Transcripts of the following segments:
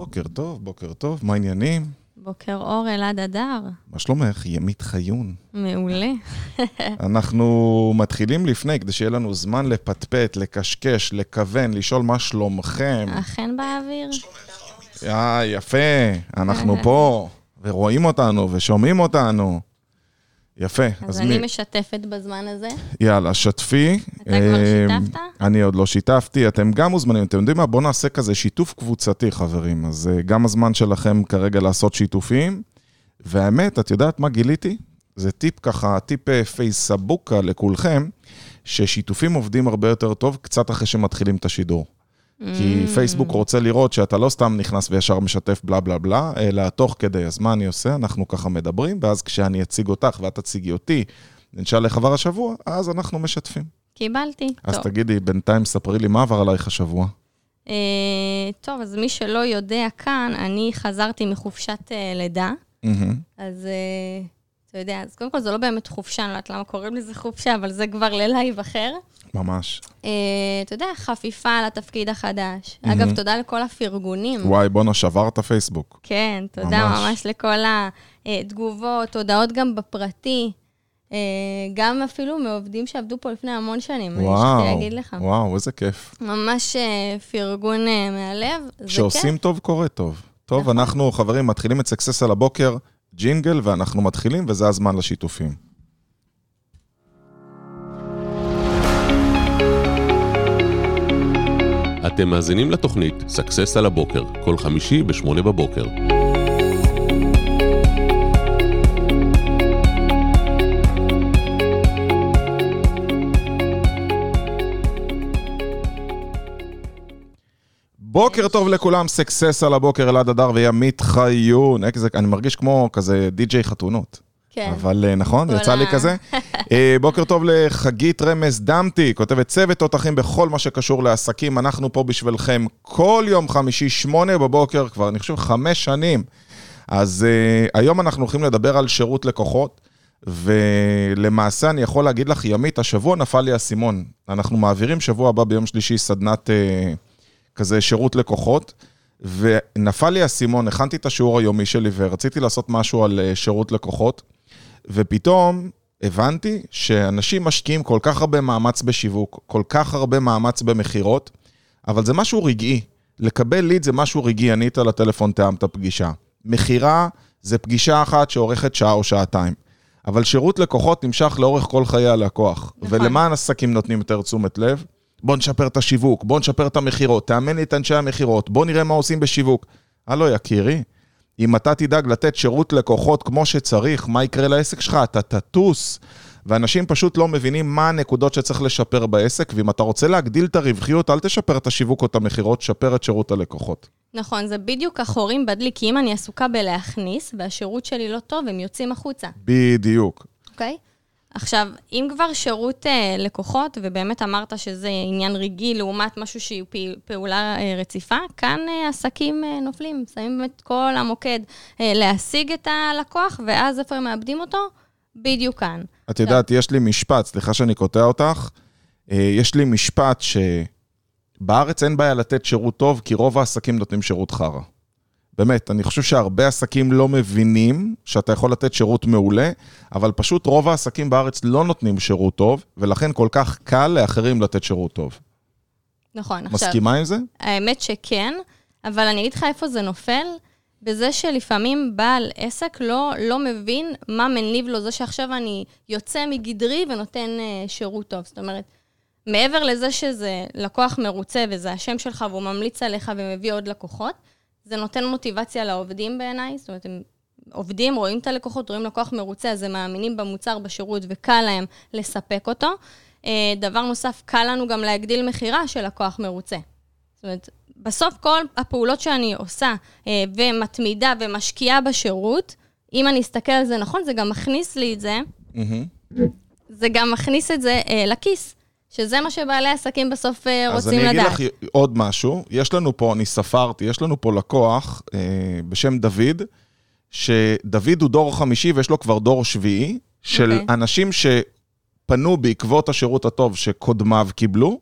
בוקר טוב, בוקר טוב, מה העניינים? בוקר אור אלעד אדר. מה שלומך? ימית חיון. מעולה. אנחנו מתחילים לפני, כדי שיהיה לנו זמן לפטפט, לקשקש, לכוון, לשאול מה שלומכם. אכן באוויר? אה, יפה, אנחנו פה, ורואים אותנו, ושומעים אותנו. יפה. אז אני משתפת בזמן הזה. יאללה, שתפי. אתה כבר אה, שיתפת? אני עוד לא שיתפתי, אתם גם מוזמנים. אתם יודעים מה? בואו נעשה כזה שיתוף קבוצתי, חברים. אז אה, גם הזמן שלכם כרגע לעשות שיתופים. והאמת, את יודעת מה גיליתי? זה טיפ ככה, טיפ אה, פייסבוקה לכולכם, ששיתופים עובדים הרבה יותר טוב קצת אחרי שמתחילים את השידור. כי Mm. פייסבוק רוצה לראות שאתה לא סתם נכנס וישר משתף בלה בלה בלה, אלא תוך כדי. אז מה אני עושה? אנחנו ככה מדברים, ואז כשאני אציג אותך ואת תציגי אותי, נשאל איך עבר השבוע, אז אנחנו משתפים. קיבלתי. אז טוב. תגידי, בינתיים ספרי לי מה עבר עלייך השבוע. אה, טוב, אז מי שלא יודע כאן, אני חזרתי מחופשת אה, לידה, מהמם. אז אה, אתה יודע, אז קודם כל זה לא באמת חופשה, אני לא יודעת למה קוראים לזה חופשה, אבל זה כבר ללייב אחר. ממש. אה, אתה יודע, חפיפה לתפקיד החדש. מהמם. אגב, תודה לכל הפרגונים. וואי, בואנה, שברת פייסבוק. כן, תודה ממש. ממש, לכל התגובות, הודעות גם בפרטי, אה, גם אפילו מעובדים שעבדו פה לפני המון שנים, אני וואו, שכחתי להגיד לך. וואו, איזה כיף. ממש אה, פרגון אה, מהלב, זה כשעושים כיף. טוב, קורה טוב. טוב, נכון. אנחנו, חברים, מתחילים את סקסס על הבוקר, ג'ינגל, ואנחנו מתחילים, וזה הזמן לשיתופים. אתם מאזינים לתוכנית סאקסס על הבוקר, כל חמישי ב-8 בבוקר. בוקר טוב לכולם, סקסס על הבוקר, אלעד אדר וימית חיון. איך זה- אני מרגיש כמו כזה די-ג'יי חתונות. כן. אבל אה, נכון, יצא לי כזה. אה, בוקר טוב לחגית רמז דמתי, כותבת צוות תותחים בכל מה שקשור לעסקים. אנחנו פה בשבילכם כל יום חמישי, שמונה בבוקר, כבר אני חושב חמש שנים. אז uh, היום אנחנו הולכים לדבר על שירות לקוחות, ולמעשה אני יכול להגיד לך, ימית, השבוע נפל לי האסימון. אנחנו מעבירים שבוע הבא ביום שלישי סדנת uh, כזה שירות לקוחות, ונפל לי האסימון, הכנתי את השיעור היומי שלי ורציתי לעשות משהו על uh, שירות לקוחות, ופתאום הבנתי שאנשים משקיעים כל כך הרבה מאמץ בשיווק, כל כך הרבה מאמץ במכירות, אבל זה משהו רגעי. לקבל ליד זה משהו רגעי, ענית לטלפון, תאמת פגישה. מכירה זה פגישה אחת שאורכת שעה או שעתיים. אבל שירות לקוחות נמשך לאורך כל חיי הלקוח. נכון. ולמען עסקים נותנים יותר תשומת לב? בוא נשפר את השיווק, בוא נשפר את המכירות, תאמן לי את אנשי המכירות, בוא נראה מה עושים בשיווק. הלו, יקירי, אם אתה תדאג לתת שירות לקוחות כמו שצריך, מה יקרה לעסק שלך? אתה תטוס. ואנשים פשוט לא מבינים מה הנקודות שצריך לשפר בעסק, ואם אתה רוצה להגדיל את הרווחיות, אל תשפר את השיווק או את המכירות, שפר את שירות הלקוחות. נכון, זה בדיוק החורים בדלי, כי אם אני עסוקה בלהכניס, והשירות שלי לא טוב, הם יוצאים החוצה. בדיוק. אוקיי? עכשיו, אם כבר שירות אה, לקוחות, ובאמת אמרת שזה עניין רגעי לעומת משהו שהיא פעולה אה, רציפה, כאן אה, עסקים אה, נופלים, שמים באמת כל המוקד אה, להשיג את הלקוח, ואז איפה הם מאבדים אותו? בדיוק כאן. את יודעת, יש לי משפט, סליחה שאני קוטע אותך, אה, יש לי משפט שבארץ אין בעיה לתת שירות טוב, כי רוב העסקים נותנים שירות חרא. באמת, אני חושב שהרבה עסקים לא מבינים שאתה יכול לתת שירות מעולה, אבל פשוט רוב העסקים בארץ לא נותנים שירות טוב, ולכן כל כך קל לאחרים לתת שירות טוב. נכון, עכשיו... מסכימה עם זה? האמת שכן, אבל אני אגיד לך איפה זה נופל, בזה שלפעמים בעל עסק לא, לא מבין מה מניב לו זה שעכשיו אני יוצא מגדרי ונותן uh, שירות טוב. זאת אומרת, מעבר לזה שזה לקוח מרוצה וזה השם שלך והוא ממליץ עליך ומביא עוד לקוחות, זה נותן מוטיבציה לעובדים בעיניי, זאת אומרת, הם עובדים, רואים את הלקוחות, רואים לקוח מרוצה, אז הם מאמינים במוצר, בשירות, וקל להם לספק אותו. אה, דבר נוסף, קל לנו גם להגדיל מכירה של לקוח מרוצה. זאת אומרת, בסוף כל הפעולות שאני עושה אה, ומתמידה ומשקיעה בשירות, אם אני אסתכל על זה נכון, זה גם מכניס לי את זה, מהמם. זה גם מכניס את זה אה, לכיס, שזה מה שבעלי עסקים בסוף אה, אז רוצים אני לדעת. אגיד לך עוד משהו. יש לנו פה, אני ספרתי, יש לנו פה לקוח אה, בשם דוד, שדוד הוא דור חמישי ויש לו כבר דור שביעי, של אוקיי. אנשים שפנו בעקבות השירות הטוב שקודמיו קיבלו,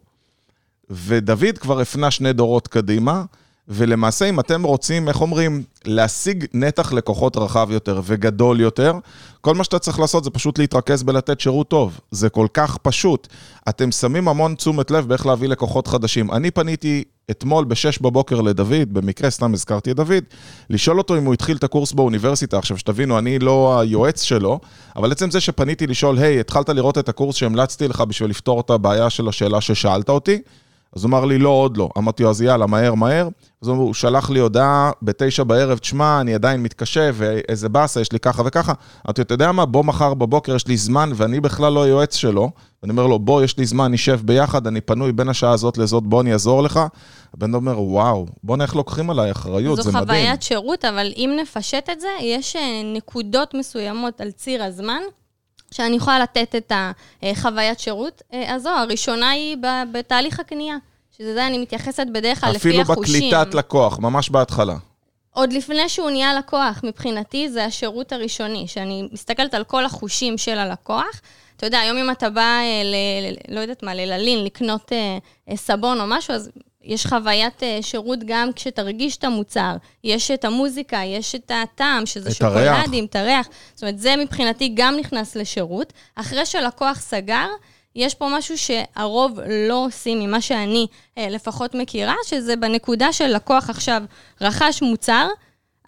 ודוד כבר הפנה שני דורות קדימה, ולמעשה, אם אתם רוצים, איך אומרים, להשיג נתח לקוחות רחב יותר וגדול יותר, כל מה שאתה צריך לעשות זה פשוט להתרכז בלתת שירות טוב. זה כל כך פשוט. אתם שמים המון תשומת לב באיך להביא לקוחות חדשים. אני פניתי אתמול ב-6 בבוקר לדוד, במקרה סתם הזכרתי את דוד, לשאול אותו אם הוא התחיל את הקורס באוניברסיטה. עכשיו, שתבינו, אני לא היועץ שלו, אבל עצם זה שפניתי לשאול, היי, hey, התחלת לראות את הקורס שהמלצתי לך בשביל לפתור את הבעיה של השאלה ששאלת אותי? אז הוא אמר לי, לא, עוד לא. אמרתי לו, אז יאללה, מהר, מהר. אז הוא שלח לי הודעה בתשע בערב, תשמע, אני עדיין מתקשה, ואיזה באסה, יש לי ככה וככה. אמרתי, אתה יודע מה, בוא מחר בבוקר, יש לי זמן, ואני בכלל לא היועץ שלו. ואני אומר לו, בוא, יש לי זמן, נשב ביחד, אני פנוי בין השעה הזאת לזאת, בוא, אני אעזור לך. הבן אומר, וואו, בוא איך לוקחים עליי אחריות, זה מדהים. זו חוויית שירות, אבל אם נפשט את זה, יש אה, נקודות מסוימות על ציר הזמן, שאני יכולה לתת את החוויית שירות אה, הזו. הראשונה היא בתהליך הקנייה. שזה זה אני מתייחסת בדרך כלל לפי החושים. אפילו בקליטת לקוח, ממש בהתחלה. עוד לפני שהוא נהיה לקוח, מבחינתי זה השירות הראשוני, שאני מסתכלת על כל החושים של הלקוח. אתה יודע, היום אם אתה בא, אה, ל, לא יודעת מה, לללין, לקנות אה, אה, סבון או משהו, אז יש חוויית שירות גם כשתרגיש את המוצר. יש את המוזיקה, יש את הטעם, שזה שוקולדים, את הריח. זאת אומרת, זה מבחינתי גם נכנס לשירות. אחרי שלקוח סגר, יש פה משהו שהרוב לא עושים ממה שאני אה, לפחות מכירה, שזה בנקודה של לקוח עכשיו רכש מוצר,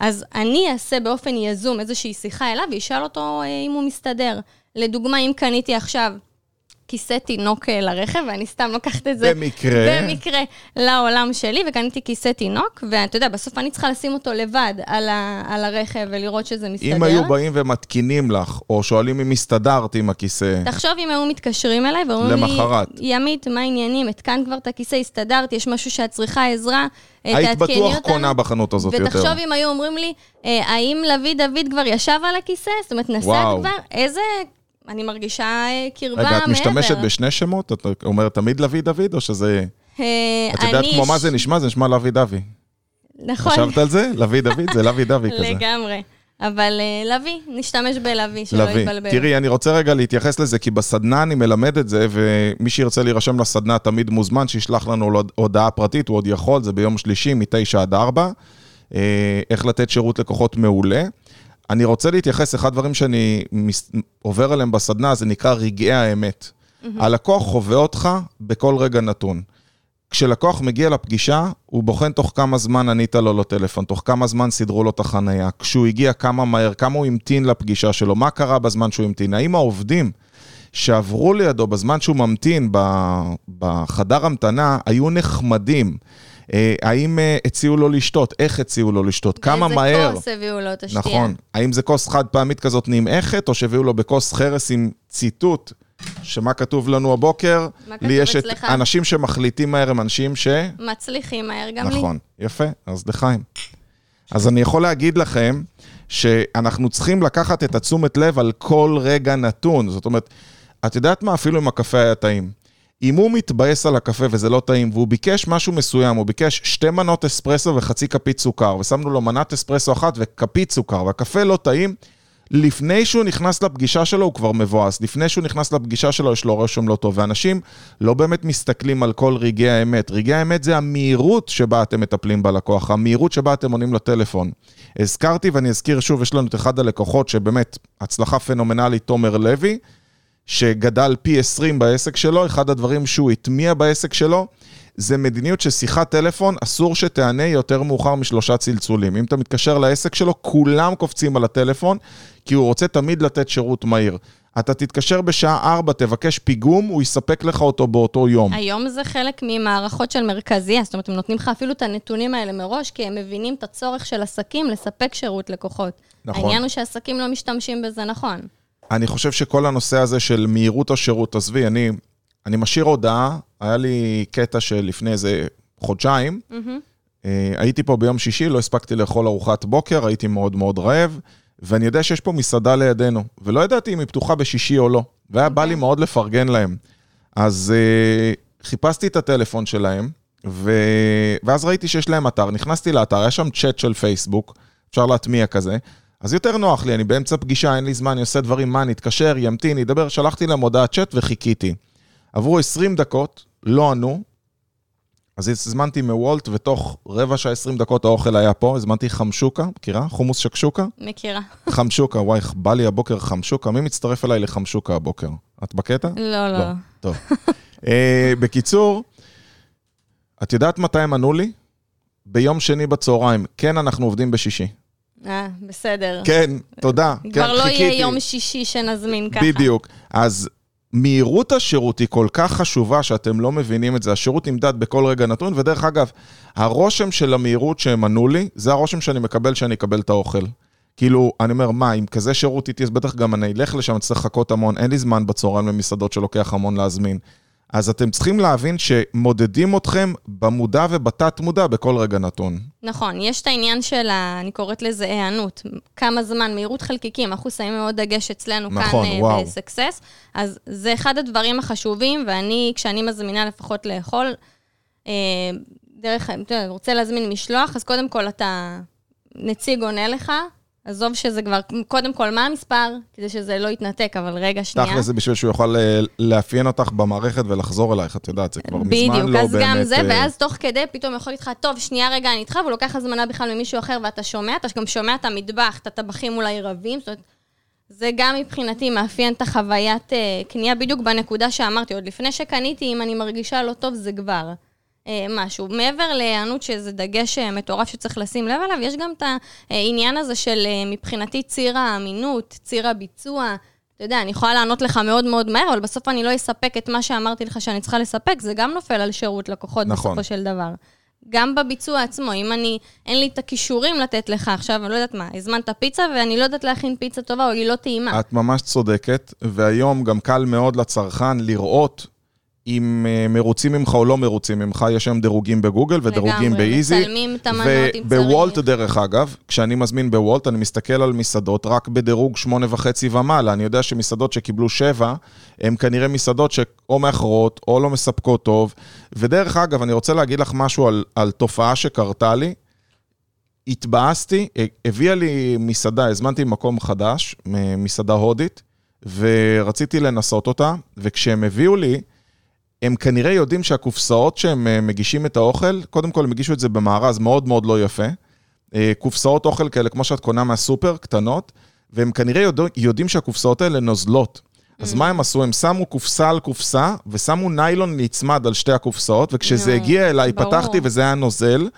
אז אני אעשה באופן יזום איזושהי שיחה אליו ואשאל אותו אה, אם הוא מסתדר. לדוגמה, אם קניתי עכשיו כיסא תינוק אה, לרכב, ואני סתם לוקחת את זה... במקרה. במקרה לעולם שלי, וקניתי כיסא תינוק, ואתה יודע, בסוף אני צריכה לשים אותו לבד על, ה, על הרכב ולראות שזה מסתדר. אם היו באים ומתקינים לך, או שואלים אם הסתדרת עם הכיסא... תחשוב אם היו מתקשרים אליי ואומרים לי... למחרת. ימית, מה העניינים? התקנת כבר את הכיסא, הסתדרת, יש משהו שאת צריכה עזרה, אה, היית בטוח קונה בחנות הזאת ותחשוב יותר. ותחשוב אם היו אומרים לי, אה, האם לביא דוד כבר ישב על הכיסא? זאת אומרת, נסעת כבר? איזה אני מרגישה אה, קרבה מעבר. רגע, את משתמשת בשני שמות? את אומרת תמיד לוי דוד, או שזה... אה, את יודעת כמו מה זה נשמע? זה נשמע לוי דווי. נכון. חשבת על זה? לוי דוד, זה לוי דווי כזה. לגמרי. אבל uh, לוי, נשתמש בלוי, שלא לוי. יתבלבל. תראי, אני רוצה רגע להתייחס לזה, כי בסדנה אני מלמד את זה, ומי שירצה להירשם לסדנה תמיד מוזמן, שישלח לנו הודעה פרטית, הוא עוד יכול, זה ביום שלישי, מ-9 עד 4. איך לתת שירות לקוחות מעולה. אני רוצה להתייחס, אחד הדברים שאני מס... עובר עליהם בסדנה, זה נקרא רגעי האמת. Mm-hmm. הלקוח חווה אותך בכל רגע נתון. כשלקוח מגיע לפגישה, הוא בוחן תוך כמה זמן ענית לו לטלפון, תוך כמה זמן סידרו לו את החנייה, כשהוא הגיע כמה מהר, כמה הוא המתין לפגישה שלו, מה קרה בזמן שהוא המתין, האם העובדים שעברו לידו בזמן שהוא ממתין בחדר המתנה היו נחמדים. אה, האם אה, הציעו לו לשתות? איך הציעו לו לשתות? כמה מהר? באיזה כוס הביאו לו את השתייה. נכון. האם זה כוס חד פעמית כזאת נמעכת, או שהביאו לו בכוס חרס עם ציטוט, שמה כתוב לנו הבוקר? מה כתוב לי יש את אנשים שמחליטים מהר הם אנשים ש... מצליחים מהר גם נכון. לי. נכון, יפה, אז לחיים. אז אני יכול להגיד לכם שאנחנו צריכים לקחת את התשומת לב על כל רגע נתון. זאת אומרת, את יודעת מה? אפילו אם הקפה היה טעים. אם הוא מתבאס על הקפה וזה לא טעים, והוא ביקש משהו מסוים, הוא ביקש שתי מנות אספרסו וחצי כפית סוכר, ושמנו לו מנת אספרסו אחת וכפית סוכר, והקפה לא טעים, לפני שהוא נכנס לפגישה שלו הוא כבר מבואס, לפני שהוא נכנס לפגישה שלו יש לו רשום לא טוב, ואנשים לא באמת מסתכלים על כל רגעי האמת. רגעי האמת זה המהירות שבה אתם מטפלים בלקוח, המהירות שבה אתם עונים לטלפון. הזכרתי ואני אזכיר שוב, יש לנו את אחד הלקוחות שבאמת הצלחה פנומנלית, תומר לוי, שגדל פי 20 בעסק שלו, אחד הדברים שהוא הטמיע בעסק שלו, זה מדיניות ששיחת טלפון, אסור שתענה יותר מאוחר משלושה צלצולים. אם אתה מתקשר לעסק שלו, כולם קופצים על הטלפון, כי הוא רוצה תמיד לתת שירות מהיר. אתה תתקשר בשעה 4, תבקש פיגום, הוא יספק לך אותו באותו יום. היום זה חלק ממערכות של מרכזייה, זאת אומרת, הם נותנים לך אפילו את הנתונים האלה מראש, כי הם מבינים את הצורך של עסקים לספק שירות לקוחות. נכון. העניין הוא שעסקים לא משתמשים בזה נכון. אני חושב שכל הנושא הזה של מהירות השירות, עזבי, אני, אני משאיר הודעה, היה לי קטע שלפני איזה חודשיים, mm-hmm. הייתי פה ביום שישי, לא הספקתי לאכול ארוחת בוקר, הייתי מאוד מאוד רעב, ואני יודע שיש פה מסעדה לידינו, ולא ידעתי אם היא פתוחה בשישי או לא, והיה okay. בא לי אוקיי. מאוד לפרגן להם. אז uh, חיפשתי את הטלפון שלהם, ו... ואז ראיתי שיש להם אתר, נכנסתי לאתר, היה שם צ'אט של פייסבוק, אפשר להטמיע כזה, אז יותר נוח לי, אני באמצע פגישה, אין לי זמן, אני עושה דברים, מה, נתקשר, ימתין, ידבר, שלחתי להם הודעת צ'אט וחיכיתי. עברו 20 דקות, לא ענו, אז הזמנתי מוולט, ותוך רבע שעה, 20 דקות האוכל היה פה, הזמנתי חמשוקה, מכירה? חומוס שקשוקה? מכירה. חמשוקה, וואי, בא לי הבוקר חמשוקה. מי מצטרף אליי לחמשוקה הבוקר? את בקטע? לא, לא. לא. טוב. אה, בקיצור, את יודעת מתי הם ענו לי? ביום שני בצהריים. כן, אנחנו עובדים בשישי. אה, בסדר. כן, תודה. כבר כן, לא יהיה חיכיתי. יום שישי שנזמין ככה. בדיוק. אז מהירות השירות היא כל כך חשובה שאתם לא מבינים את זה. השירות נמדד בכל רגע נתון, ודרך אגב, הרושם של המהירות שהם ענו לי, זה הרושם שאני מקבל שאני אקבל את האוכל. כאילו, אני אומר, מה, אם כזה שירות איתי, אז בטח גם אני אלך לשם, אני צריך לחכות המון, אין לי זמן בצהריים למסעדות שלוקח המון להזמין. אז אתם צריכים להבין שמודדים אתכם במודע ובתת מודע בכל רגע נתון. נכון, יש את העניין של, ה, אני קוראת לזה היענות. כמה זמן, מהירות חלקיקים, אנחנו שמים מאוד דגש אצלנו נכון, כאן וואו. בסקסס. אז זה אחד הדברים החשובים, ואני, כשאני מזמינה לפחות לאכול, אה, דרך, אתה רוצה להזמין משלוח, אז קודם כל אתה, נציג עונה לך, עזוב שזה כבר, קודם כל, מה המספר? כדי שזה לא יתנתק, אבל רגע, שנייה. תכל'ס זה בשביל שהוא יוכל אה, לאפיין אותך במערכת ולחזור אלייך, את יודעת, זה כבר מזמן לא באמת... בדיוק, אז גם זה, אה, ואז תוך כדי פתאום יכול להגיד לך, טוב, שנייה רגע, אני איתך, והוא לוקח הזמנה בכלל ממישהו אחר, ואתה שומע, אתה גם שומע את המטבח, את הטבחים אולי רבים, זאת אומרת, זה גם מבחינתי מאפיין את החוויית אה, קנייה בדיוק בנקודה שאמרתי, עוד לפני שקניתי, אם אני מרגישה לא טוב, זה כבר משהו. מעבר להיענות, שזה דגש אה, מטורף שצריך לשים לב עליו, יש גם את העניין הזה של אה, מבחינתי ציר האמינות, ציר הביצוע. אתה יודע, אני יכולה לענות לך מאוד מאוד מהר, אבל בסוף אני לא אספק את מה שאמרתי לך שאני צריכה לספק, זה גם נופל על שירות לקוחות נכון. בסופו של דבר. גם בביצוע עצמו, אם אני, אין לי את הכישורים לתת לך עכשיו, אני לא יודעת מה, הזמנת פיצה ואני לא יודעת להכין פיצה טובה או היא לא טעימה. את ממש צודקת, והיום גם קל מאוד לצרכן לראות אם אה, מרוצים ממך או לא מרוצים ממך, יש היום דירוגים בגוגל ודרוגים לגמרי, באיזי. מצלמים את המנות אם ובוולט, צריך. דרך אגב, כשאני מזמין בוולט, אני מסתכל על מסעדות רק בדירוג שמונה וחצי ומעלה. אני יודע שמסעדות שקיבלו שבע, הן כנראה מסעדות שאו מאחרות או לא מספקות טוב. ודרך אגב, אני רוצה להגיד לך משהו על, על תופעה שקרתה לי. התבאסתי, ה- הביאה לי מסעדה, הזמנתי מקום חדש, מסעדה הודית, ורציתי לנסות אותה, וכשהם הביאו לי, הם כנראה יודעים שהקופסאות שהם אה, מגישים את האוכל, קודם כל הם הגישו את זה במארז מאוד מאוד לא יפה. אה, קופסאות אוכל כאלה, כמו שאת קונה מהסופר, קטנות, והם כנראה יודע, יודעים שהקופסאות האלה נוזלות. אז מה הם עשו? הם שמו קופסה על קופסה, ושמו ניילון נצמד על שתי הקופסאות, וכשזה נו, הגיע אליי, ברור. פתחתי וזה היה נוזל,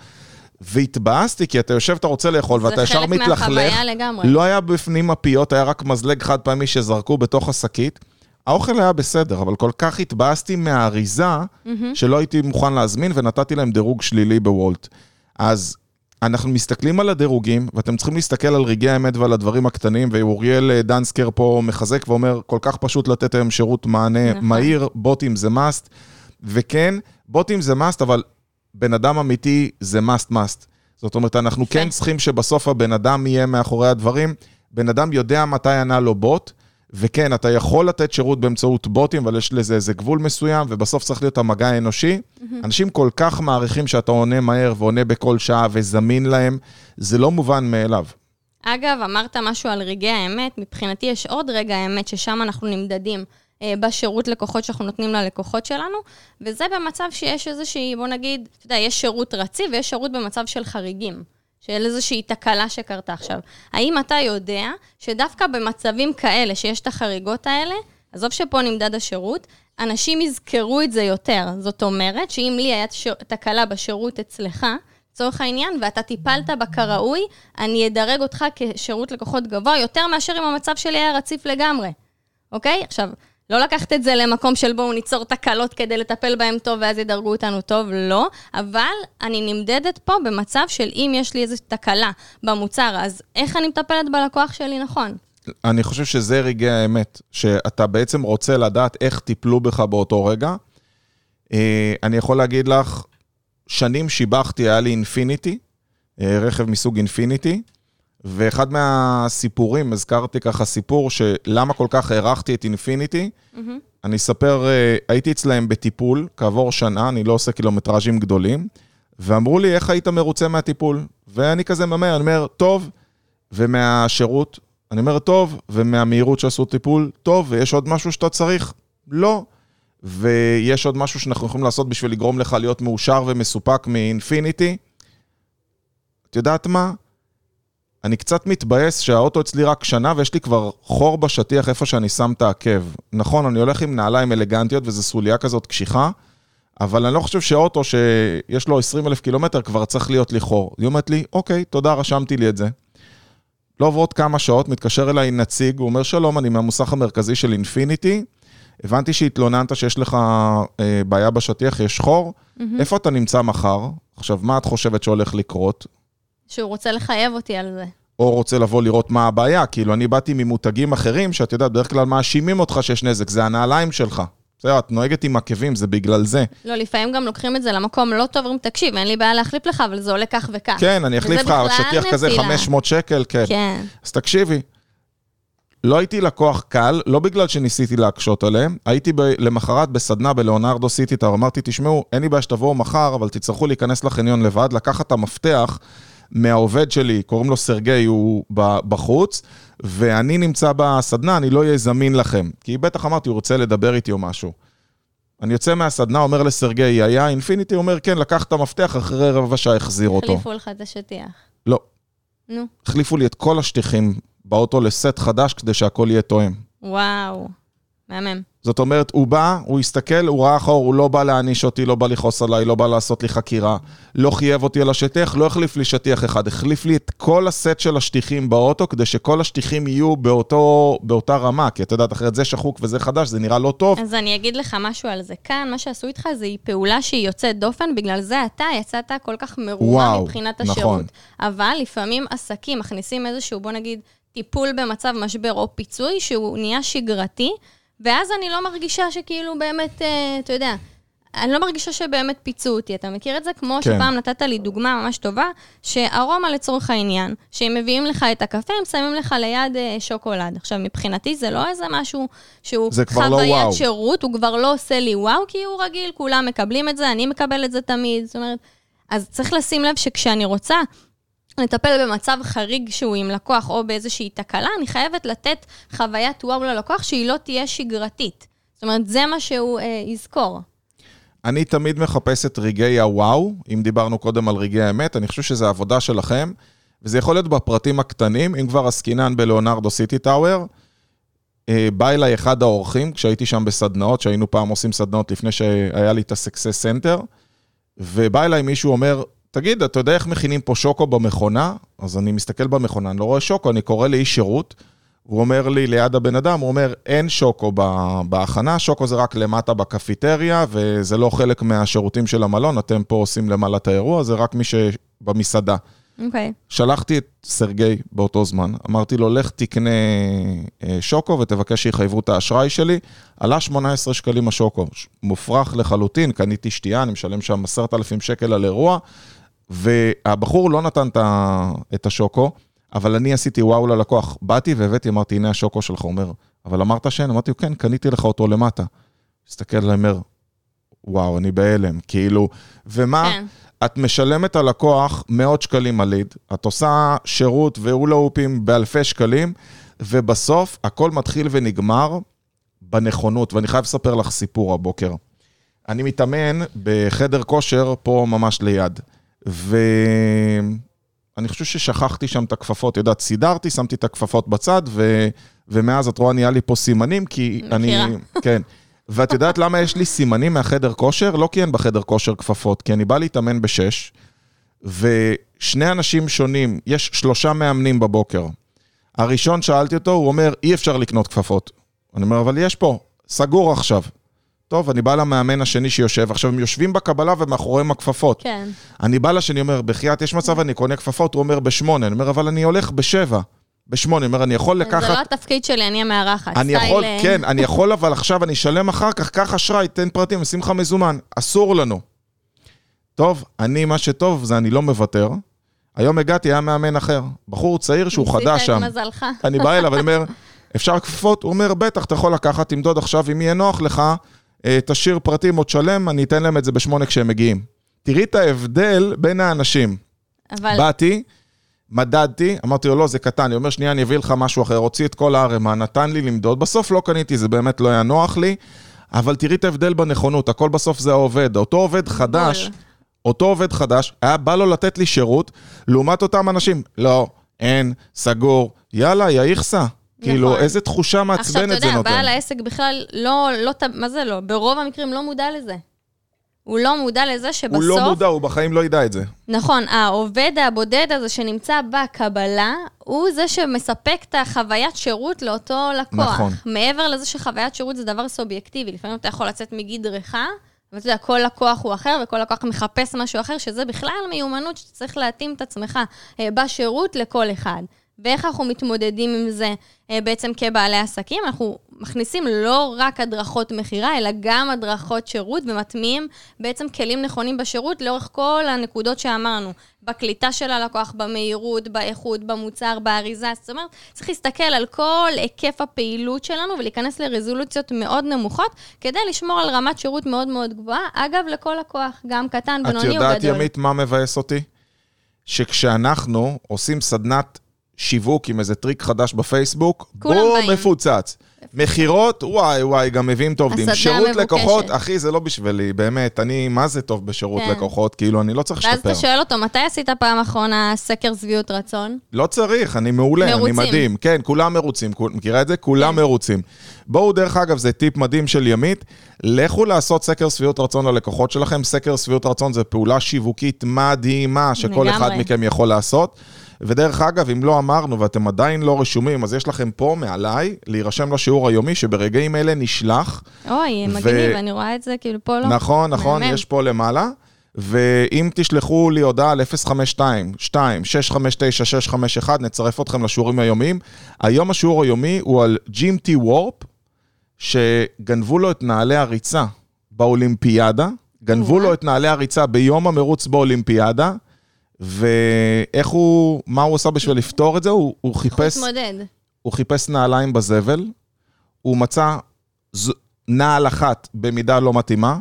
והתבאסתי, כי אתה יושב, אתה רוצה לאכול, זה ואתה ישר חלק מתלכלך. מהחוויה לגמרי. לא היה בפנים מפיות, היה רק מזלג חד פעמי שזרקו בתוך השקית. האוכל היה בסדר, אבל כל כך התבאסתי מהאריזה, שלא הייתי מוכן להזמין, ונתתי להם דירוג שלילי בוולט. אז אנחנו מסתכלים על הדירוגים, ואתם צריכים להסתכל על רגעי האמת ועל הדברים הקטנים, ואוריאל אה, דנסקר פה מחזק ואומר, כל כך פשוט לתת היום שירות מענה נכון. מהיר, בוטים זה must, וכן, בוטים זה must, אבל בן אדם אמיתי זה must must. זאת אומרת, אנחנו יפה. כן צריכים שבסוף הבן אדם יהיה מאחורי הדברים. בן אדם יודע מתי ענה לו בוט, וכן, אתה יכול לתת שירות באמצעות בוטים, אבל יש לזה איזה גבול מסוים, ובסוף צריך להיות המגע האנושי. אנשים כל כך מעריכים שאתה עונה מהר ועונה בכל שעה וזמין להם, זה לא מובן מאליו. אגב, אמרת משהו על רגעי האמת, מבחינתי יש עוד רגע האמת ששם אנחנו נמדדים אה, בשירות לקוחות שאנחנו נותנים ללקוחות שלנו, וזה במצב שיש איזושהי, בוא נגיד, אתה יודע, יש שירות רציף ויש שירות במצב של חריגים. של איזושהי תקלה שקרתה עכשיו. האם אתה יודע שדווקא במצבים כאלה, שיש את החריגות האלה, עזוב שפה נמדד השירות, אנשים יזכרו את זה יותר. זאת אומרת שאם לי הייתה. תקלה בשירות אצלך, לצורך העניין, ואתה טיפלת בה כראוי, אני אדרג אותך כשירות לקוחות גבוה יותר מאשר אם המצב שלי היה רציף לגמרי, אוקיי? עכשיו, לא לקחת את זה למקום של בואו ניצור תקלות כדי לטפל בהם טוב ואז ידרגו אותנו טוב, לא. אבל אני נמדדת פה במצב של אם יש לי איזו תקלה במוצר, אז איך אני מטפלת בלקוח שלי נכון? אני חושב שזה רגעי האמת, שאתה בעצם רוצה לדעת איך טיפלו בך באותו רגע. אה, אני יכול להגיד לך, שנים שיבחתי, היה לי אינפיניטי, אה, רכב מסוג אינפיניטי, ואחד מהסיפורים, הזכרתי ככה סיפור שלמה כל כך הערכתי את אינפיניטי. אני אספר, אה, הייתי אצלהם בטיפול כעבור שנה, אני לא עושה קילומטראז'ים גדולים, ואמרו לי, איך היית מרוצה מהטיפול? ואני כזה ממהר, אני אומר, טוב, ומהשירות, אני אומר, טוב, ומהמהירות שעשו טיפול, טוב, ויש עוד משהו שאתה צריך? לא. ויש עוד משהו שאנחנו יכולים לעשות בשביל לגרום לך להיות מאושר ומסופק מאינפיניטי. את יודעת מה? אני קצת מתבאס שהאוטו אצלי רק שנה ויש לי כבר חור בשטיח איפה שאני שם את העקב. נכון, אני הולך עם נעליים אלגנטיות וזו סוליה כזאת קשיחה, אבל אני לא חושב שאוטו שיש לו 20 אלף קילומטר כבר צריך להיות לי חור. היא אומרת לי, אוקיי, תודה, רשמתי לי את זה. לא עוברות כמה שעות, מתקשר אליי נציג, הוא אומר, שלום, אני מהמוסך המרכזי של אינפיניטי, הבנתי שהתלוננת שיש לך אה, בעיה בשטיח, יש חור, mm-hmm. איפה אתה נמצא מחר? עכשיו, מה את חושבת שהולך לקרות? שהוא רוצה לחייב אותי על זה. או רוצה לבוא לראות מה הבעיה, כאילו, אני באתי ממותגים אחרים, שאת יודעת, בדרך כלל מאשימים אותך שיש נזק, זה הנעליים שלך. בסדר, את נוהגת עם עקבים, זה בגלל זה. לא, לפעמים גם לוקחים את זה למקום לא טוב, אומרים, תקשיב, אין לי בעיה להחליף לך, אבל זה עולה כך וכך. כן, אני אחליף לך שטיח כזה נפילה. 500 שקל, כן. כן. אז תקשיבי, לא הייתי לקוח קל, לא בגלל שניסיתי להקשות עליהם, הייתי ב- למחרת בסדנה בלאונרדו סיטי טאור, אמרתי, תשמעו, אין לי בעיה שתבואו מחר, אבל תצטרכו להיכנס לחניון לבד, לקחת את המפתח מהעובד שלי, קוראים לו סרגי, הוא בחוץ, ואני נמצא בסדנה, אני לא אהיה זמין לכם. כי בטח אמרתי, הוא רוצה לדבר איתי או משהו. אני יוצא מהסדנה, אומר לסרגי, היה אינפיניטי? אומר, כן, לקח את המפתח, אחרי רבע שעה החזיר אותו. החליפו לך את השטיח. לא, נו, החליפו לי את כל השטיחים באוטו לסט חדש כדי שהכל יהיה תואם. וואו. מהמם. זאת אומרת, הוא בא, הוא הסתכל, הוא ראה חור, הוא לא בא להעניש אותי, לא בא לכעוס עליי, לא בא לעשות לי חקירה, לא חייב אותי על השטיח, לא החליף לי שטיח אחד, החליף לי את כל הסט של השטיחים באוטו, כדי שכל השטיחים יהיו באותו, באותה רמה, כי את יודעת, אחרת זה שחוק וזה חדש, זה נראה לא טוב. אז אני אגיד לך משהו על זה. כאן, מה שעשו איתך זה פעולה שהיא יוצאת דופן, בגלל זה אתה יצאת כל כך וואו, מבחינת נכון. השירות. אבל לפעמים עסקים מכניסים איזשהו, בוא נגיד, טיפול במצב משבר או פיצוי, שהוא נהיה שגרתי, ואז אני לא מרגישה שכאילו באמת, אה, אתה יודע, אני לא מרגישה שבאמת פיצו אותי. אתה מכיר את זה? כמו כן. שפעם נתת לי דוגמה ממש טובה, שארומה לצורך העניין, שהם מביאים לך את הקפה, הם שמים לך ליד אה, שוקולד. עכשיו, מבחינתי זה לא איזה משהו שהוא לא חוויית וואו. שירות, הוא כבר לא עושה לי וואו, כי הוא רגיל, כולם מקבלים את זה, אני מקבל את זה תמיד. זאת אומרת, אז צריך לשים לב שכשאני רוצה לטפל במצב חריג שהוא עם לקוח או באיזושהי תקלה, אני חייבת לתת חוויית וואו ללקוח שהיא לא תהיה שגרתית. זאת אומרת, זה מה שהוא אה, יזכור. אני תמיד מחפש את רגעי הוואו, אם דיברנו קודם על רגעי האמת, אני חושב שזו עבודה שלכם, וזה יכול להיות בפרטים הקטנים, אם כבר עסקינן בלאונרדו סיטי טאוור. אה, בא אליי אחד האורחים, כשהייתי שם בסדנאות, שהיינו פעם עושים סדנאות לפני שהיה לי את ה-Success Center, ובא אליי מישהו אומר, תגיד, אתה יודע איך מכינים פה שוקו במכונה? אז אני מסתכל במכונה, אני לא רואה שוקו, אני קורא לאיש שירות, הוא אומר לי ליד הבן אדם, הוא אומר, אין שוקו בהכנה, שוקו זה רק למטה בקפיטריה, וזה לא חלק מהשירותים של המלון, אתם פה עושים למעלה את האירוע, זה רק מי שבמסעדה. אוקיי. שלחתי את סרגי באותו זמן, אמרתי לו, לך תקנה אה, שוקו ותבקש שיחייבו את האשראי שלי. עלה 18 שקלים השוקו, מופרך לחלוטין, קניתי שתייה, אני משלם שם 10,000 שקל על אירוע, והבחור לא נתן את השוקו, אבל אני עשיתי וואו ללקוח. באתי והבאתי, אמרתי, הנה השוקו שלך, הוא אומר, אבל אמרת שאין? אמרתי לו, כן, קניתי לך אותו למטה. הסתכל עליי, אומר, וואו, אני בהלם, כאילו, ומה? כן. את משלמת ללקוח מאות שקלים על ליד, את עושה שירות והולאופים באלפי שקלים, ובסוף הכל מתחיל ונגמר בנכונות, ואני חייב לספר לך סיפור הבוקר. אני מתאמן בחדר כושר פה ממש ליד, ואני חושב ששכחתי שם את הכפפות, יודעת, סידרתי, שמתי את הכפפות בצד, ו... ומאז את רואה נהיה לי פה סימנים, כי מכירה. אני... כן. ואת יודעת למה יש לי סימנים מהחדר כושר? לא כי אין בחדר כושר כפפות, כי אני בא להתאמן בשש, ושני אנשים שונים, יש שלושה מאמנים בבוקר. הראשון שאלתי אותו, הוא אומר, אי אפשר לקנות כפפות. אני אומר, אבל יש פה, סגור עכשיו. טוב, אני בא למאמן השני שיושב, עכשיו הם יושבים בקבלה ומאחוריהם הכפפות. כן. אני בא לשני, אומר, בחייאת, יש מצב, אני קונה כפפות, הוא אומר, בשמונה. אני אומר, אבל אני הולך בשבע. בשמונה, אני אומר, אני יכול לקחת... זה לא התפקיד שלי, אני המארחת. אני יכול, אה, כן, אני יכול, אבל עכשיו אני אשלם אחר כך, קח אשראי, תן פרטים, אשים לך מזומן. אסור לנו. טוב, אני, מה שטוב זה אני לא מוותר. היום הגעתי, היה מאמן אחר. בחור צעיר שהוא חדש שם. ניסית את מזלך. אני בא אליו, אני אומר, אפשר כפפות? הוא אומר, בטח, אתה יכול לקחת, תמדוד עכשיו, אם יהיה נוח לך, תשאיר פרטים או תשלם, אני אתן להם את זה בשמונה כשהם מגיעים. תראי את ההבדל בין האנשים. אבל באתי, מדדתי, אמרתי לו, לא, זה קטן. אני אומר, שנייה, אני אביא לך משהו אחר. הוציא את כל הערימה, נתן לי למדוד. בסוף לא קניתי, זה באמת לא היה נוח לי. אבל תראי את ההבדל בנכונות, הכל בסוף זה העובד. אותו עובד חדש, אותו עובד חדש, היה בא לו לתת לי שירות, לעומת אותם אנשים, לא, אין, סגור, יאללה, יא איכסה. כאילו, איזה תחושה מעצבנת זה נותן. עכשיו, אתה יודע, בעל העסק בכלל לא, לא, מה זה לא? ברוב המקרים לא מודע לזה. הוא לא מודע לזה שבסוף... הוא לא מודע, הוא בחיים לא ידע את זה. נכון, העובד הבודד הזה שנמצא בקבלה, הוא זה שמספק את החוויית שירות לאותו לקוח. נכון. מעבר לזה שחוויית שירות זה דבר סובייקטיבי, לפעמים אתה יכול לצאת מגדרך, ואתה יודע, כל לקוח הוא אחר, וכל לקוח מחפש משהו אחר, שזה בכלל מיומנות שאתה צריך להתאים את עצמך אה, בשירות לכל אחד. ואיך אנחנו מתמודדים עם זה אה, בעצם כבעלי עסקים? אנחנו מכניסים לא רק הדרכות מכירה, אלא גם הדרכות שירות ומטמיעים בעצם כלים נכונים בשירות לאורך כל הנקודות שאמרנו. בקליטה של הלקוח, במהירות, באיכות, במוצר, באריזה. זאת אומרת, צריך להסתכל על כל היקף הפעילות שלנו ולהיכנס לרזולוציות מאוד נמוכות, כדי לשמור על רמת שירות מאוד מאוד גבוהה. אגב, לכל לקוח, גם קטן, בינוני או גדול. את יודעת, ימית, מה מבאס אותי? שכשאנחנו עושים סדנת שיווק עם איזה טריק חדש בפייסבוק, בום, מפוצץ. מכירות, וואי וואי, גם מביאים את העובדים. שירות מבוקשת. לקוחות, אחי, זה לא בשבילי, באמת, אני, מה זה טוב בשירות כן. לקוחות? כאילו, אני לא צריך לשפר. ואז אתה שואל אותו, מתי עשית פעם אחרונה סקר שביעות רצון? לא צריך, אני מעולה, מרוצים. אני מדהים. כן, כולם מרוצים, כול, מכירה את זה? כולם כן. מרוצים. בואו, דרך אגב, זה טיפ מדהים של ימית, לכו לעשות סקר שביעות רצון ללקוחות שלכם. סקר שביעות רצון זה פעולה שיווקית מדהימה, שכל אחד מכם יכול לעשות. ודרך אגב, אם לא אמרנו ואתם עדיין לא רשומים, אז יש לכם פה מעליי להירשם לשיעור היומי, שברגעים אלה נשלח. אוי, ו... מגניב, אני רואה את זה כאילו פה לא... נכון, נכון, מהמם. יש פה למעלה. ואם תשלחו לי הודעה על 052-2-659-651, נצרף אתכם לשיעורים היומיים. היום השיעור היומי הוא על GMT וורפ, שגנבו לו את נעלי הריצה באולימפיאדה. גנבו לו את נעלי הריצה ביום המרוץ באולימפיאדה. ואיך הוא, מה הוא עשה בשביל לפתור את זה? הוא, הוא חיפש... מתמודד. הוא חיפש נעליים בזבל, הוא מצא ז... נעל אחת במידה לא מתאימה,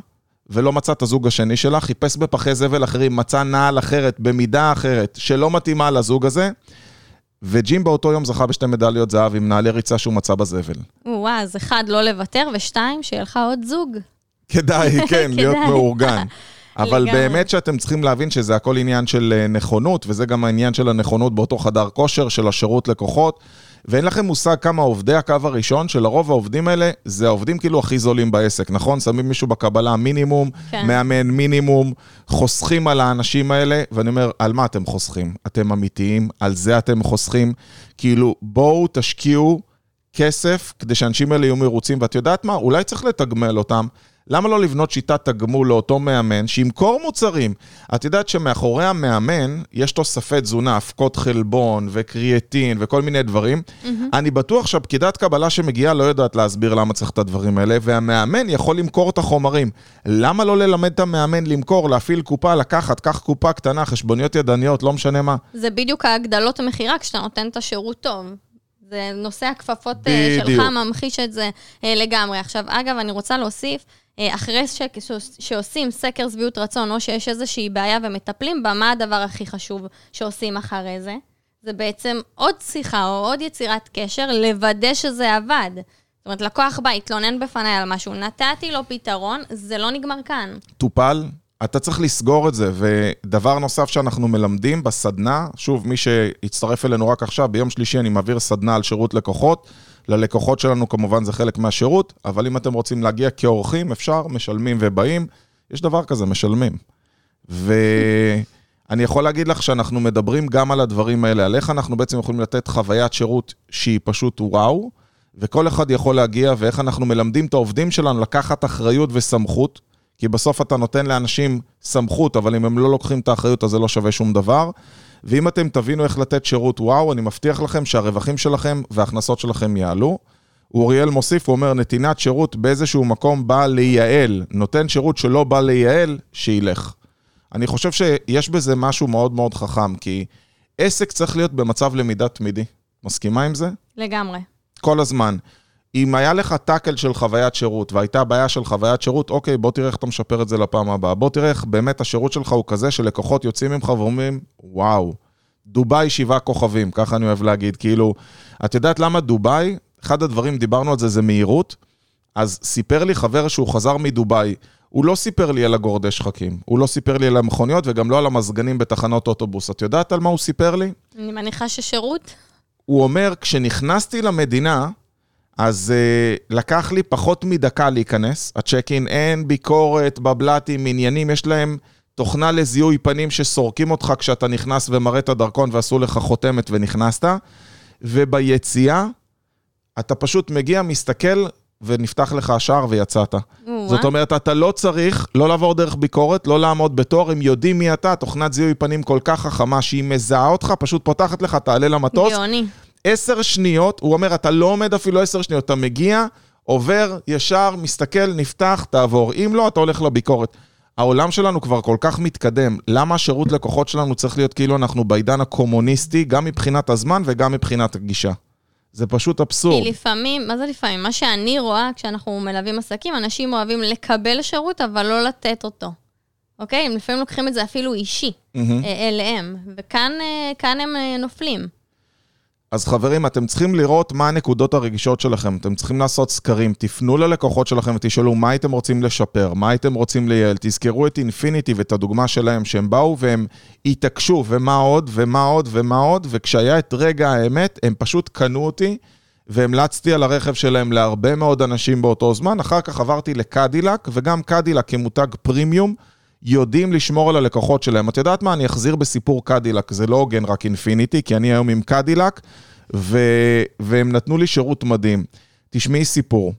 ולא מצא את הזוג השני שלה, חיפש בפחי זבל אחרים, מצא נעל אחרת במידה אחרת, שלא מתאימה לזוג הזה, וג'ים באותו יום זכה בשתי מדליות זהב עם נעלי ריצה שהוא מצא בזבל. וואו, אז אחד, לא לוותר, ושתיים, שיהיה לך עוד זוג. כדאי, כן, להיות מאורגן. אבל לגמרי. באמת שאתם צריכים להבין שזה הכל עניין של אה, נכונות, וזה גם העניין של הנכונות באותו חדר כושר, של השירות לקוחות. ואין לכם מושג כמה עובדי הקו הראשון, שלרוב העובדים האלה, זה העובדים כאילו הכי זולים בעסק, נכון? שמים מישהו בקבלה מינימום, כן. מאמן מינימום, חוסכים על האנשים האלה, ואני אומר, על מה אתם חוסכים? אתם אמיתיים? על זה אתם חוסכים? כאילו, בואו תשקיעו כסף כדי שהאנשים האלה יהיו מרוצים, ואת יודעת מה? אולי צריך לתגמל אותם. למה לא לבנות שיטת תגמול לאותו מאמן שימכור מוצרים? את יודעת שמאחורי המאמן יש תוספי תזונה, אבקות חלבון וקריאטין וכל מיני דברים. Mm-hmm. אני בטוח שהפקידת קבלה שמגיעה לא יודעת להסביר למה צריך את הדברים האלה, והמאמן יכול למכור את החומרים. למה לא ללמד את המאמן למכור, להפעיל קופה, לקחת, קח קופה קטנה, חשבוניות ידניות, לא משנה מה. זה בדיוק ההגדלות המכירה כשאתה נותן את השירות טוב. זה נושא הכפפות אה, בדיוק. שלך ממחיש את זה אה, לגמרי. עכשיו, אגב, אני רוצה להוסיף, אה, אחרי ש... שעושים סקר שביעות רצון, או שיש איזושהי בעיה ומטפלים בה, מה הדבר הכי חשוב שעושים אחרי זה? זה בעצם עוד שיחה או עוד יצירת קשר, לוודא שזה עבד. זאת אומרת, לקוח בא, התלונן בפניי על משהו, נתתי לו פתרון, זה לא נגמר כאן. טופל, אתה צריך לסגור את זה. ודבר נוסף שאנחנו מלמדים בסדנה, שוב, מי שהצטרף אלינו רק עכשיו, ביום שלישי אני מעביר סדנה על שירות לקוחות. ללקוחות שלנו כמובן זה חלק מהשירות, אבל אם אתם רוצים להגיע כאורחים, אפשר, משלמים ובאים. יש דבר כזה, משלמים. ואני יכול להגיד לך שאנחנו מדברים גם על הדברים האלה, על איך אנחנו בעצם יכולים לתת חוויית שירות שהיא פשוט וואו, וכל אחד יכול להגיע, ואיך אנחנו מלמדים את העובדים שלנו לקחת אחריות וסמכות. כי בסוף אתה נותן לאנשים סמכות, אבל אם הם לא לוקחים את האחריות, אז זה לא שווה שום דבר. ואם אתם תבינו איך לתת שירות וואו, אני מבטיח לכם שהרווחים שלכם וההכנסות שלכם יעלו. אוריאל מוסיף, הוא אומר, נתינת שירות באיזשהו מקום בא לייעל. נותן שירות שלא בא לייעל, שילך. אני חושב שיש בזה משהו מאוד מאוד חכם, כי עסק צריך להיות במצב למידה תמידי. מסכימה עם זה? לגמרי. כל הזמן. אם היה לך טאקל של חוויית שירות והייתה בעיה של חוויית שירות, אוקיי, בוא תראה איך אתה משפר את זה לפעם הבאה. בוא תראה איך באמת השירות שלך הוא כזה שלקוחות יוצאים ממך ואומרים, וואו, דובאי שבעה כוכבים, ככה אני אוהב להגיד. כאילו, את יודעת למה דובאי, אחד הדברים, דיברנו על זה, זה מהירות. אז סיפר לי חבר שהוא חזר מדובאי, הוא לא סיפר לי על הגורדי שחקים, הוא לא סיפר לי על המכוניות וגם לא על המזגנים בתחנות אוטובוס. את יודעת על מה הוא סיפר לי? אני מניחה ששירות? הוא אומר, כשנכנסתי למדינה, אז uh, לקח לי פחות מדקה להיכנס. הצ'ק אין, אין ביקורת, בבל"טים, עניינים, יש להם תוכנה לזיהוי פנים שסורקים אותך כשאתה נכנס ומראה את הדרכון ועשו לך חותמת ונכנסת. וביציאה, אתה פשוט מגיע, מסתכל, ונפתח לך השער ויצאת. זאת אומרת, אתה לא צריך לא לעבור דרך ביקורת, לא לעמוד בתור, הם יודעים מי אתה, תוכנת זיהוי פנים כל כך חכמה שהיא מזהה אותך, פשוט פותחת לך, תעלה למטוס. גאוני. עשר שניות, הוא אומר, אתה לא עומד אפילו עשר שניות, אתה מגיע, עובר, ישר, מסתכל, נפתח, תעבור. אם לא, אתה הולך לביקורת. העולם שלנו כבר כל כך מתקדם, למה השירות לקוחות שלנו צריך להיות כאילו אנחנו בעידן הקומוניסטי, גם מבחינת הזמן וגם מבחינת הגישה? זה פשוט אבסורד. כי לפעמים, מה זה לפעמים? מה שאני רואה כשאנחנו מלווים עסקים, אנשים אוהבים לקבל שירות, אבל לא לתת אותו. אוקיי? הם לפעמים לוקחים את זה אפילו אישי. אה, אליהם, וכאן אה, הם אה, נופלים. אז חברים, אתם צריכים לראות מה הנקודות הרגישות שלכם. אתם צריכים לעשות סקרים, תפנו ללקוחות שלכם ותשאלו מה הייתם רוצים לשפר, מה הייתם רוצים לייעל. תזכרו את אינפיניטי ואת הדוגמה שלהם, שהם באו והם התעקשו, ומה עוד, ומה עוד, ומה עוד, וכשהיה את רגע האמת, הם פשוט קנו אותי, והמלצתי על הרכב שלהם להרבה מאוד אנשים באותו זמן. אחר כך עברתי לקדילק, וגם קדילק כמותג פרימיום, יודעים לשמור על הלקוחות שלהם. את יודעת מה? אני אחזיר בסיפור קדילק, זה לא הוגן רק אינפיניטי, כי אני היום עם קדילק, ו... והם נתנו לי שירות מדהים. תשמעי סיפור.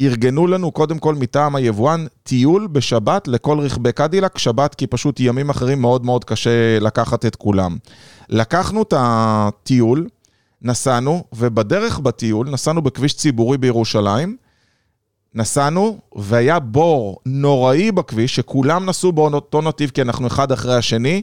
ארגנו לנו קודם כל מטעם היבואן טיול בשבת לכל רכבי קדילק, שבת כי פשוט ימים אחרים מאוד מאוד קשה לקחת את כולם. לקחנו את הטיול, נסענו, ובדרך בטיול, נסענו בכביש ציבורי בירושלים, נסענו, והיה בור נוראי בכביש, שכולם נסעו באותו נתיב, כי אנחנו אחד אחרי השני.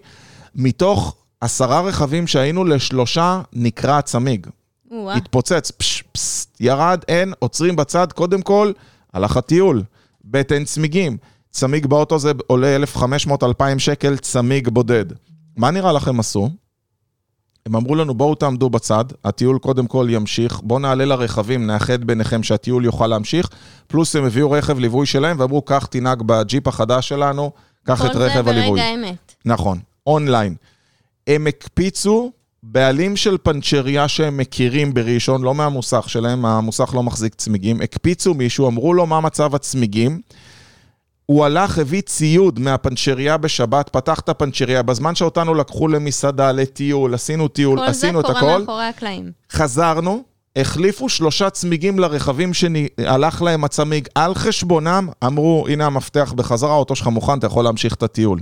מתוך עשרה רכבים שהיינו, לשלושה נקרע הצמיג. או-אה. התפוצץ, פש, פס, ירד, אין, עוצרים בצד, קודם כל, הלך הטיול. ב' אין צמיגים. צמיג באוטו זה עולה 1,500-2,000 שקל, צמיג בודד. מה נראה לכם עשו? הם אמרו לנו, בואו תעמדו בצד, הטיול קודם כל ימשיך, בואו נעלה לרכבים, נאחד ביניכם שהטיול יוכל להמשיך, פלוס הם הביאו רכב ליווי שלהם ואמרו, קח תנהג בג'יפ החדש שלנו, קח את רכב כל זה הליווי. ברגע האמת. נכון, אונליין. הם הקפיצו בעלים של פנצ'ריה שהם מכירים בראשון, לא מהמוסך שלהם, המוסך לא מחזיק צמיגים, הקפיצו מישהו, אמרו לו מה מצב הצמיגים. הוא הלך, הביא ציוד מהפנצ'ריה בשבת, פתח את הפנצ'ריה, בזמן שאותנו לקחו למסעדה, לטיול, עשינו טיול, כל זה עשינו את קורה הכל, מאחורי הקלעים. חזרנו, החליפו שלושה צמיגים לרכבים שהלך להם הצמיג על חשבונם, אמרו, הנה המפתח בחזרה, האוטו שלך מוכן, אתה יכול להמשיך את הטיול.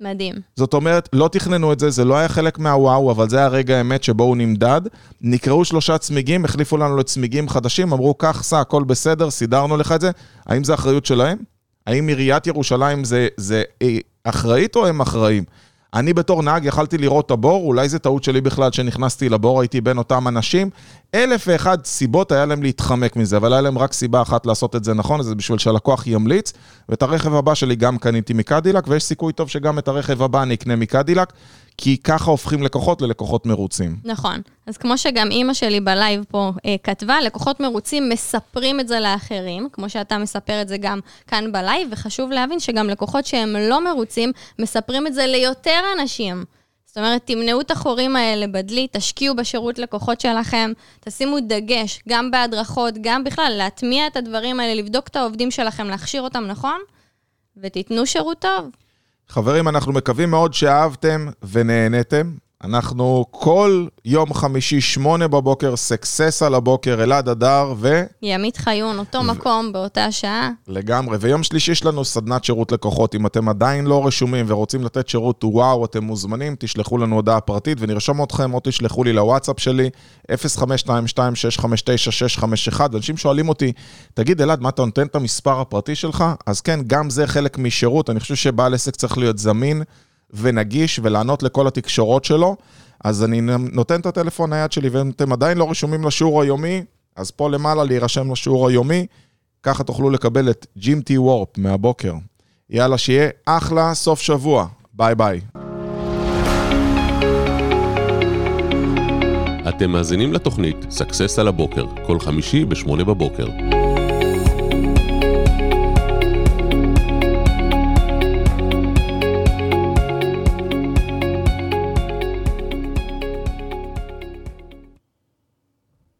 מדהים. זאת אומרת, לא תכננו את זה, זה לא היה חלק מהוואו, אבל זה היה רגע האמת שבו הוא נמדד. נקראו שלושה צמיגים, החליפו לנו לצמיגים חדשים, אמרו, קח, סע, הכל בסדר, סידרנו לך את זה. האם זה אחריות שלהם? האם עיריית ירושלים זה, זה אה, אחראית או הם אחראים? אני בתור נהג יכלתי לראות את הבור, אולי זה טעות שלי בכלל שנכנסתי לבור, הייתי בין אותם אנשים. אלף ואחד סיבות היה להם להתחמק מזה, אבל היה להם רק סיבה אחת לעשות את זה נכון, זה בשביל שהלקוח ימליץ. ואת הרכב הבא שלי גם קניתי מקדילק, ויש סיכוי טוב שגם את הרכב הבא אני אקנה מקדילק, כי ככה הופכים לקוחות ללקוחות מרוצים. נכון. אז כמו שגם אימא שלי בלייב פה אה, כתבה, לקוחות מרוצים מספרים את זה לאחרים, כמו שאתה מספר את זה גם כאן בלייב, וחשוב להבין שגם לקוחות שהם לא מרוצים, מספרים את זה ליותר אנשים. זאת אומרת, תמנעו את החורים האלה בדלי, תשקיעו בשירות לקוחות שלכם, תשימו דגש, גם בהדרכות, גם בכלל, להטמיע את הדברים האלה, לבדוק את העובדים שלכם, להכשיר אותם נכון, ותיתנו שירות טוב. חברים, אנחנו מקווים מאוד שאהבתם ונהנתם. אנחנו כל יום חמישי, שמונה בבוקר, סקסס על הבוקר, אלעד אדר ו... ימית חיון, אותו מקום, באותה שעה. לגמרי. ויום שלישי יש לנו סדנת שירות לקוחות. אם אתם עדיין לא רשומים ורוצים לתת שירות וואו, אתם מוזמנים, תשלחו לנו הודעה פרטית ונרשום אתכם, או תשלחו לי לוואטסאפ שלי, 0522-659-651. אנשים שואלים אותי, תגיד, אלעד, מה אתה נותן את המספר הפרטי שלך? אז כן, גם זה חלק משירות. אני חושב שבעל עסק צריך להיות זמין ונגיש ולענות לכל התקשורות שלו. אז אני נותן את הטלפון נייד שלי, ואם אתם עדיין לא רשומים לשיעור היומי, אז פה למעלה להירשם לשיעור היומי. ככה תוכלו לקבל את ג'ים טי וורפ מהבוקר. יאללה, שיהיה אחלה סוף שבוע. ביי ביי. אתם מאזינים לתוכנית סאקסס על הבוקר, כל חמישי ב-8 בבוקר.